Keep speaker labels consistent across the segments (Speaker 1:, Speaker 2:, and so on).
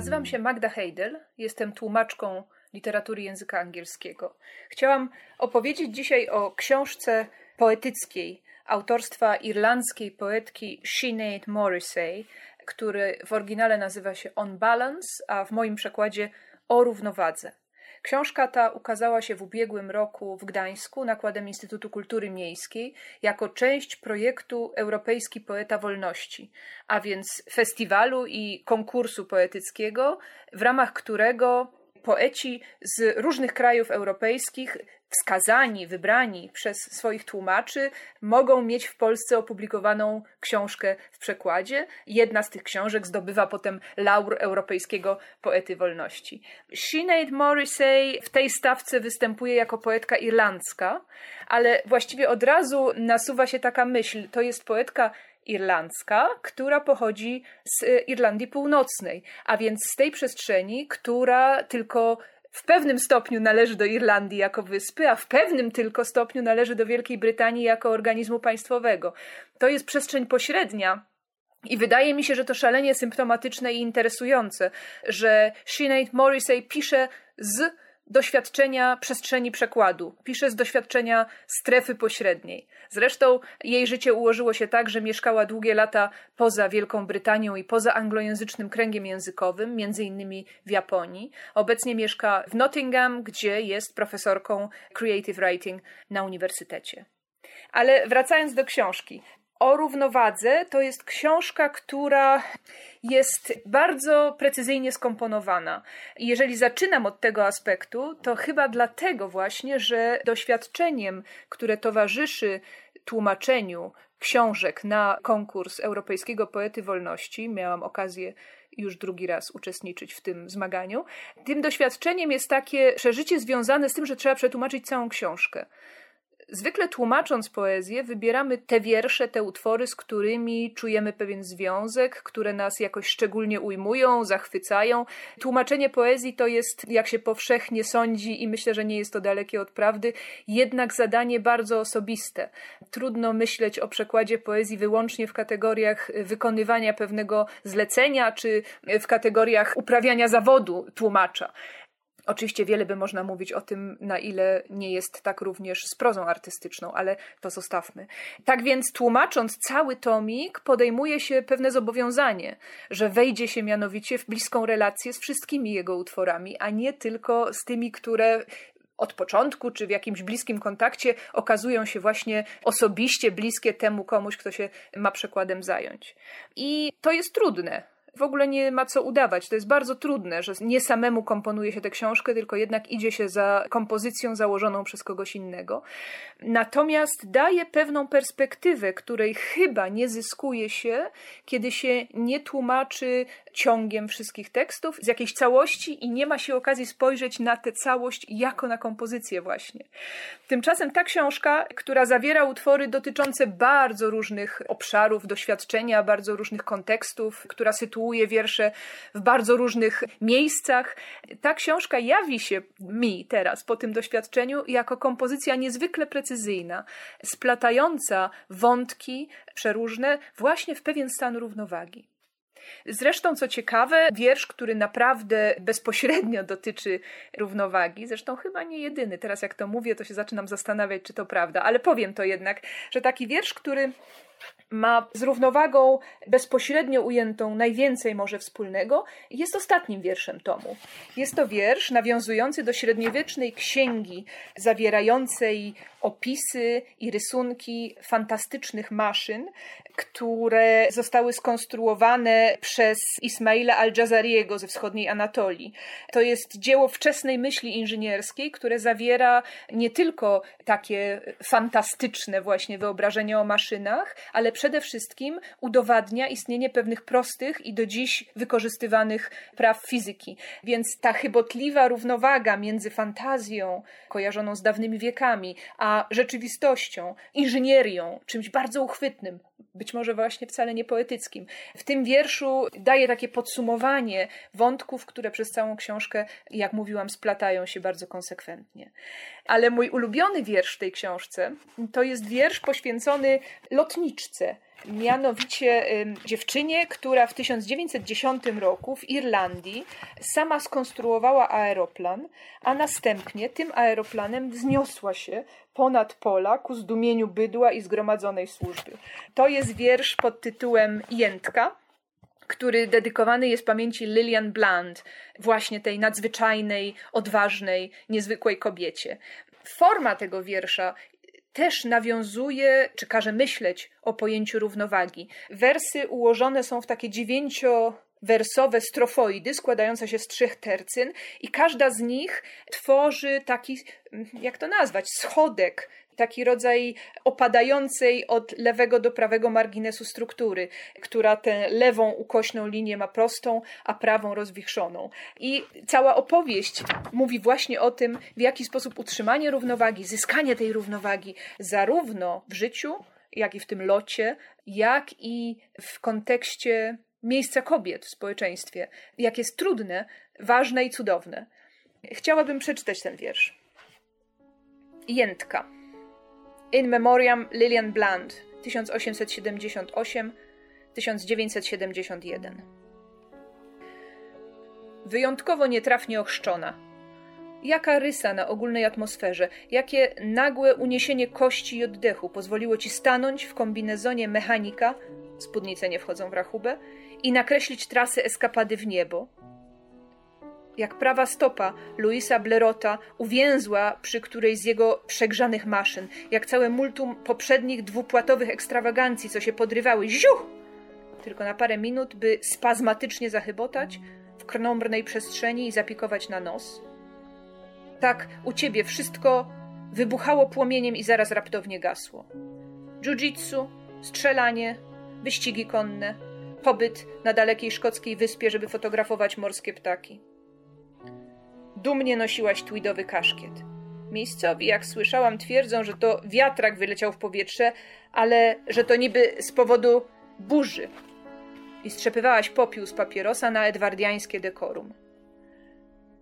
Speaker 1: Nazywam się Magda Heidel, jestem tłumaczką literatury języka angielskiego. Chciałam opowiedzieć dzisiaj o książce poetyckiej autorstwa irlandzkiej poetki Sinead Morrissey, który w oryginale nazywa się On Balance, a w moim przekładzie O równowadze. Książka ta ukazała się w ubiegłym roku w Gdańsku nakładem Instytutu Kultury Miejskiej jako część projektu Europejski Poeta Wolności, a więc festiwalu i konkursu poetyckiego, w ramach którego poeci z różnych krajów europejskich, wskazani, wybrani przez swoich tłumaczy, mogą mieć w Polsce opublikowaną książkę w przekładzie. Jedna z tych książek zdobywa potem laur Europejskiego Poety Wolności. Sinead Morrissey w tej stawce występuje jako poetka irlandzka, ale właściwie od razu nasuwa się taka myśl, to jest poetka irlandzka, która pochodzi z Irlandii Północnej, a więc z tej przestrzeni, która tylko w pewnym stopniu należy do Irlandii jako wyspy, a w pewnym tylko stopniu należy do Wielkiej Brytanii jako organizmu państwowego. To jest przestrzeń pośrednia. I wydaje mi się, że to szalenie symptomatyczne i interesujące, że Sinead Morrissey pisze z doświadczenia przestrzeni przekładu, pisze z doświadczenia strefy pośredniej. Zresztą jej życie ułożyło się tak, że mieszkała długie lata poza Wielką Brytanią i poza anglojęzycznym kręgiem językowym, między innymi w Japonii. Obecnie mieszka w Nottingham, gdzie jest profesorką creative writing na uniwersytecie. Ale wracając do książki o równowadze to jest książka, która jest bardzo precyzyjnie skomponowana. Jeżeli zaczynam od tego aspektu, to chyba dlatego właśnie, że doświadczeniem, które towarzyszy tłumaczeniu książek na konkurs Europejskiego Poety Wolności, miałam okazję już drugi raz uczestniczyć w tym zmaganiu. Tym doświadczeniem jest takie przeżycie związane z tym, że trzeba przetłumaczyć całą książkę. Zwykle tłumacząc poezję, wybieramy te wiersze, te utwory, z którymi czujemy pewien związek, które nas jakoś szczególnie ujmują, zachwycają. Tłumaczenie poezji to jest, jak się powszechnie sądzi, i myślę, że nie jest to dalekie od prawdy, jednak zadanie bardzo osobiste. Trudno myśleć o przekładzie poezji wyłącznie w kategoriach wykonywania pewnego zlecenia, czy w kategoriach uprawiania zawodu tłumacza. Oczywiście wiele by można mówić o tym, na ile nie jest tak również z prozą artystyczną, ale to zostawmy. Tak więc, tłumacząc cały tomik, podejmuje się pewne zobowiązanie, że wejdzie się mianowicie w bliską relację z wszystkimi jego utworami, a nie tylko z tymi, które od początku, czy w jakimś bliskim kontakcie okazują się właśnie osobiście bliskie temu komuś, kto się ma przekładem zająć. I to jest trudne w ogóle nie ma co udawać. To jest bardzo trudne, że nie samemu komponuje się tę książkę, tylko jednak idzie się za kompozycją założoną przez kogoś innego. Natomiast daje pewną perspektywę, której chyba nie zyskuje się, kiedy się nie tłumaczy ciągiem wszystkich tekstów z jakiejś całości i nie ma się okazji spojrzeć na tę całość jako na kompozycję właśnie. Tymczasem ta książka, która zawiera utwory dotyczące bardzo różnych obszarów doświadczenia, bardzo różnych kontekstów, która sytuuje wiersze w bardzo różnych miejscach, ta książka jawi się mi teraz po tym doświadczeniu jako kompozycja niezwykle precyzyjna, splatająca wątki przeróżne właśnie w pewien stan równowagi. Zresztą, co ciekawe, wiersz, który naprawdę bezpośrednio dotyczy równowagi, zresztą chyba nie jedyny, teraz jak to mówię, to się zaczynam zastanawiać, czy to prawda, ale powiem to jednak, że taki wiersz, który ma z równowagą bezpośrednio ujętą najwięcej może wspólnego, jest ostatnim wierszem tomu. Jest to wiersz nawiązujący do średniowiecznej księgi, zawierającej opisy i rysunki fantastycznych maszyn, które zostały skonstruowane przez Ismaila al-Jazariego ze wschodniej Anatolii. To jest dzieło wczesnej myśli inżynierskiej, które zawiera nie tylko takie fantastyczne właśnie wyobrażenia o maszynach, ale przede wszystkim udowadnia istnienie pewnych prostych i do dziś wykorzystywanych praw fizyki. Więc ta chybotliwa równowaga między fantazją kojarzoną z dawnymi wiekami, a rzeczywistością, inżynierią, czymś bardzo uchwytnym, być może właśnie wcale nie poetyckim. W tym wierszu daje takie podsumowanie wątków, które przez całą książkę, jak mówiłam, splatają się bardzo konsekwentnie. Ale mój ulubiony wiersz w tej książce to jest wiersz poświęcony lotniczce. Mianowicie dziewczynie, która w 1910 roku w Irlandii sama skonstruowała aeroplan, a następnie tym aeroplanem wzniosła się ponad pola ku zdumieniu bydła i zgromadzonej służby. To jest wiersz pod tytułem Jętka, który dedykowany jest pamięci Lillian Bland, właśnie tej nadzwyczajnej, odważnej, niezwykłej kobiecie. Forma tego wiersza też nawiązuje, czy każe myśleć o pojęciu równowagi. Wersy ułożone są w takie dziewięcio wersowe strofoidy składające się z trzech tercyn i każda z nich tworzy taki, jak to nazwać, schodek taki rodzaj opadającej od lewego do prawego marginesu struktury, która tę lewą ukośną linię ma prostą, a prawą rozwichrzoną. I cała opowieść mówi właśnie o tym, w jaki sposób utrzymanie równowagi, zyskanie tej równowagi, zarówno w życiu, jak i w tym locie, jak i w kontekście miejsca kobiet w społeczeństwie, jak jest trudne, ważne i cudowne. Chciałabym przeczytać ten wiersz. Jętka. In Memoriam Lillian Bland 1878-1971 Wyjątkowo nietrafnie ochrzczona. Jaka rysa na ogólnej atmosferze, jakie nagłe uniesienie kości i oddechu pozwoliło ci stanąć w kombinezonie mechanika, spódnice nie wchodzą w rachubę, i nakreślić trasę eskapady w niebo, jak prawa stopa Luisa Blerota uwięzła przy którejś z jego przegrzanych maszyn, jak całe multum poprzednich dwupłatowych ekstrawagancji, co się podrywały, ziuch! Tylko na parę minut, by spazmatycznie zachybotać w krnomrnej przestrzeni i zapikować na nos. Tak u ciebie wszystko wybuchało płomieniem i zaraz raptownie gasło. Jiu-jitsu, strzelanie, wyścigi konne, pobyt na dalekiej szkockiej wyspie, żeby fotografować morskie ptaki. Dumnie nosiłaś tweedowy kaszkiet. Miejscowi, jak słyszałam, twierdzą, że to wiatrak wyleciał w powietrze, ale że to niby z powodu burzy. I strzepywałaś popiół z papierosa na edwardiańskie dekorum.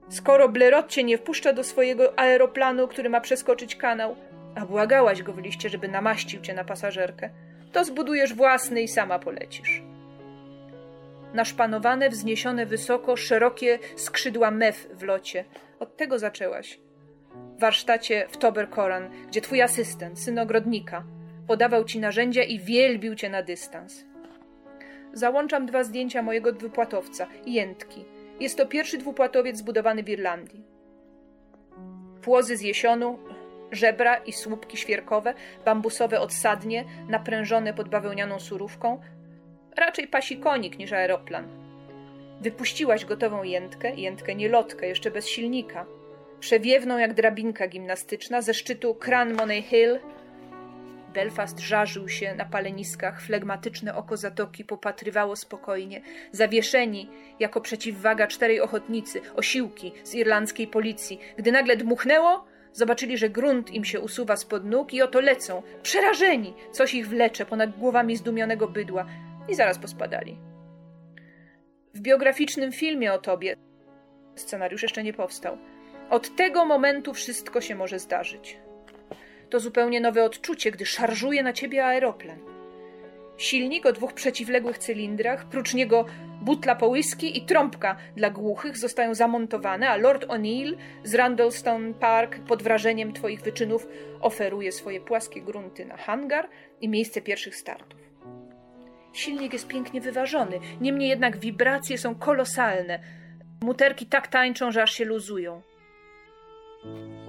Speaker 1: Skoro Blerot cię nie wpuszcza do swojego aeroplanu, który ma przeskoczyć kanał, a błagałaś go w liście, żeby namaścił cię na pasażerkę, to zbudujesz własny i sama polecisz naszpanowane, wzniesione wysoko, szerokie skrzydła mew w locie. Od tego zaczęłaś. W warsztacie w Toberkoran, gdzie twój asystent, syn ogrodnika, podawał ci narzędzia i wielbił cię na dystans. Załączam dwa zdjęcia mojego dwupłatowca, jętki. Jest to pierwszy dwupłatowiec zbudowany w Irlandii. Płozy z jesionu, żebra i słupki świerkowe, bambusowe odsadnie, naprężone pod bawełnianą surówką, raczej pasi konik niż aeroplan. Wypuściłaś gotową jętkę, jętkę nielotkę, jeszcze bez silnika. Przewiewną jak drabinka gimnastyczna ze szczytu Cran Money Hill. Belfast żarzył się na paleniskach, flegmatyczne oko zatoki popatrywało spokojnie. Zawieszeni, jako przeciwwaga czterej ochotnicy, osiłki z irlandzkiej policji. Gdy nagle dmuchnęło, zobaczyli, że grunt im się usuwa spod nóg i oto lecą, przerażeni, coś ich wlecze ponad głowami zdumionego bydła i zaraz pospadali. W biograficznym filmie o tobie scenariusz jeszcze nie powstał. Od tego momentu wszystko się może zdarzyć. To zupełnie nowe odczucie, gdy szarżuje na ciebie aeroplan. Silnik o dwóch przeciwległych cylindrach, prócz niego butla po whisky i trąbka dla głuchych zostają zamontowane, a Lord O'Neill z Randallstone Park pod wrażeniem twoich wyczynów oferuje swoje płaskie grunty na hangar i miejsce pierwszych startów. Silnik jest pięknie wyważony, niemniej jednak wibracje są kolosalne. Muterki tak tańczą, że aż się luzują.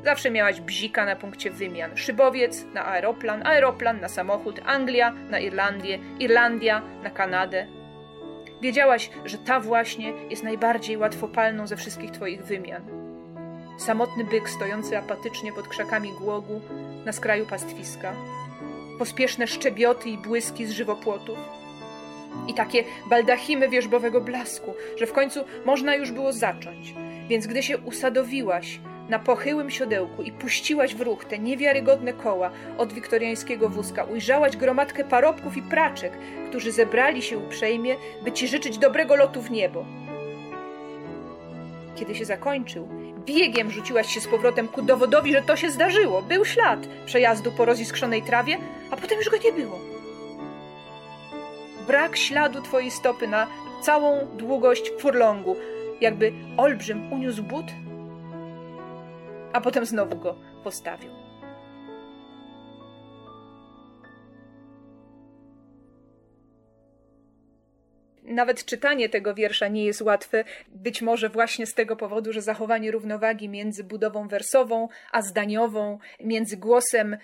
Speaker 1: Zawsze miałaś bzika na punkcie wymian. Szybowiec na aeroplan, aeroplan na samochód, Anglia na Irlandię, Irlandia na Kanadę. Wiedziałaś, że ta właśnie jest najbardziej łatwopalną ze wszystkich twoich wymian. Samotny byk stojący apatycznie pod krzakami głogu na skraju pastwiska pospieszne szczebioty i błyski z żywopłotów. I takie baldachimy wierzbowego blasku, że w końcu można już było zacząć. Więc gdy się usadowiłaś na pochyłym siodełku i puściłaś w ruch te niewiarygodne koła od wiktoriańskiego wózka, ujrzałaś gromadkę parobków i praczek, którzy zebrali się uprzejmie, by ci życzyć dobrego lotu w niebo. Kiedy się zakończył, biegiem rzuciłaś się z powrotem ku dowodowi, że to się zdarzyło. Był ślad przejazdu po roziskrzonej trawie, a potem już go nie było. Brak śladu twojej stopy na całą długość furlongu, jakby olbrzym uniósł but a potem znowu go postawił. Nawet czytanie tego wiersza nie jest łatwe, być może właśnie z tego powodu, że zachowanie równowagi między budową wersową a zdaniową, między głosem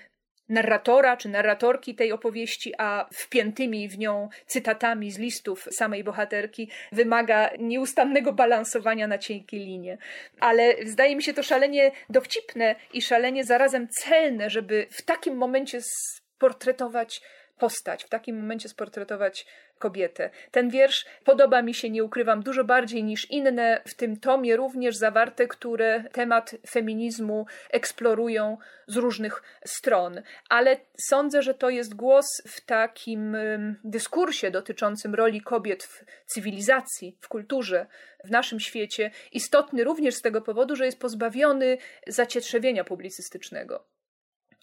Speaker 1: narratora czy narratorki tej opowieści, a wpiętymi w nią cytatami z listów samej bohaterki wymaga nieustannego balansowania na cienkiej linie. Ale zdaje mi się to szalenie dowcipne i szalenie zarazem celne, żeby w takim momencie sportretować postać, w takim momencie sportretować kobietę. Ten wiersz podoba mi się, nie ukrywam, dużo bardziej niż inne w tym tomie również zawarte, które temat feminizmu eksplorują z różnych stron. Ale sądzę, że to jest głos w takim dyskursie dotyczącym roli kobiet w cywilizacji, w kulturze, w naszym świecie, istotny również z tego powodu, że jest pozbawiony zacietrzewienia publicystycznego.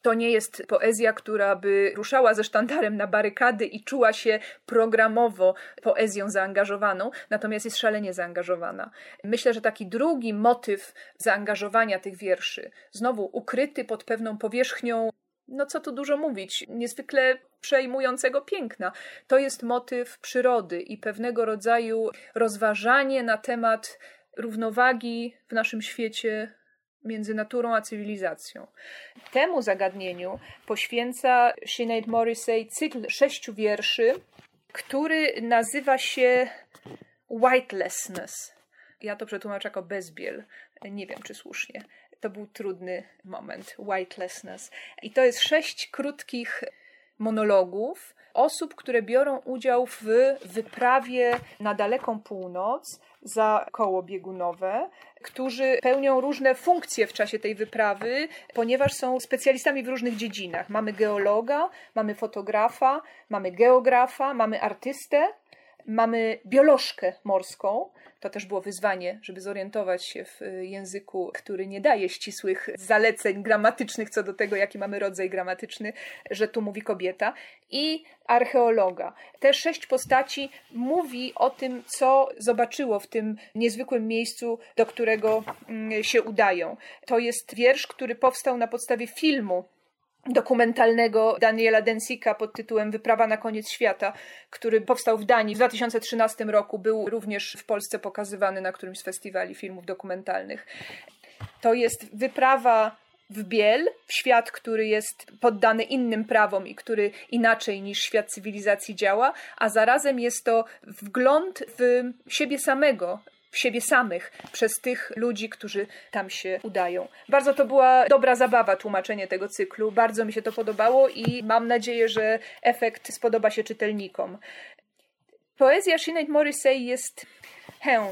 Speaker 1: To nie jest poezja, która by ruszała ze sztandarem na barykady i czuła się programowo poezją zaangażowaną, natomiast jest szalenie zaangażowana. Myślę, że taki drugi motyw zaangażowania tych wierszy, znowu ukryty pod pewną powierzchnią no co tu dużo mówić, niezwykle przejmującego piękna. To jest motyw przyrody i pewnego rodzaju rozważanie na temat równowagi w naszym świecie między naturą a cywilizacją. Temu zagadnieniu poświęca Sinead Morrissey cykl sześciu wierszy, który nazywa się Whitelessness. Ja to przetłumaczę jako bezbiel. Nie wiem, czy słusznie. To był trudny moment. Whitelessness. I to jest sześć krótkich monologów osób, które biorą udział w wyprawie na daleką północ za koło biegunowe, którzy pełnią różne funkcje w czasie tej wyprawy, ponieważ są specjalistami w różnych dziedzinach. Mamy geologa, mamy fotografa, mamy geografa, mamy artystę, mamy biolożkę morską, to też było wyzwanie, żeby zorientować się w y, języku, który nie daje ścisłych zaleceń gramatycznych co do tego, jaki mamy rodzaj gramatyczny, że tu mówi kobieta. I archeologa. Te sześć postaci mówi o tym, co zobaczyło w tym niezwykłym miejscu, do którego mm, się udają. To jest wiersz, który powstał na podstawie filmu dokumentalnego Daniela Densika pod tytułem Wyprawa na koniec świata, który powstał w Danii w 2013 roku, był również w Polsce pokazywany na którymś z festiwali filmów dokumentalnych. To jest wyprawa w biel, w świat, który jest poddany innym prawom i który inaczej niż świat cywilizacji działa, a zarazem jest to wgląd w siebie samego, siebie samych przez tych ludzi, którzy tam się udają. Bardzo to była dobra zabawa tłumaczenie tego cyklu. Bardzo mi się to podobało i mam nadzieję, że efekt spodoba się czytelnikom. Poezja Sinead Morrissey jest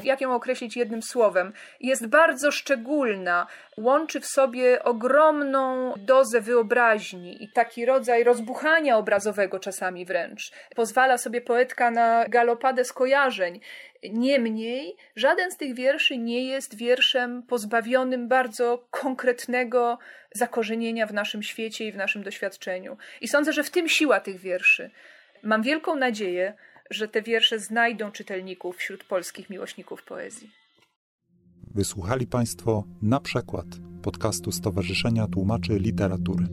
Speaker 1: Jak ją określić jednym słowem, jest bardzo szczególna, łączy w sobie ogromną dozę wyobraźni i taki rodzaj rozbuchania obrazowego czasami wręcz. Pozwala sobie poetka na galopadę skojarzeń. Niemniej, żaden z tych wierszy nie jest wierszem pozbawionym bardzo konkretnego zakorzenienia w naszym świecie i w naszym doświadczeniu. I sądzę, że w tym siła tych wierszy. Mam wielką nadzieję, że te wiersze znajdą czytelników wśród polskich miłośników poezji.
Speaker 2: Wysłuchali Państwo na przykład podcastu Stowarzyszenia Tłumaczy Literatury.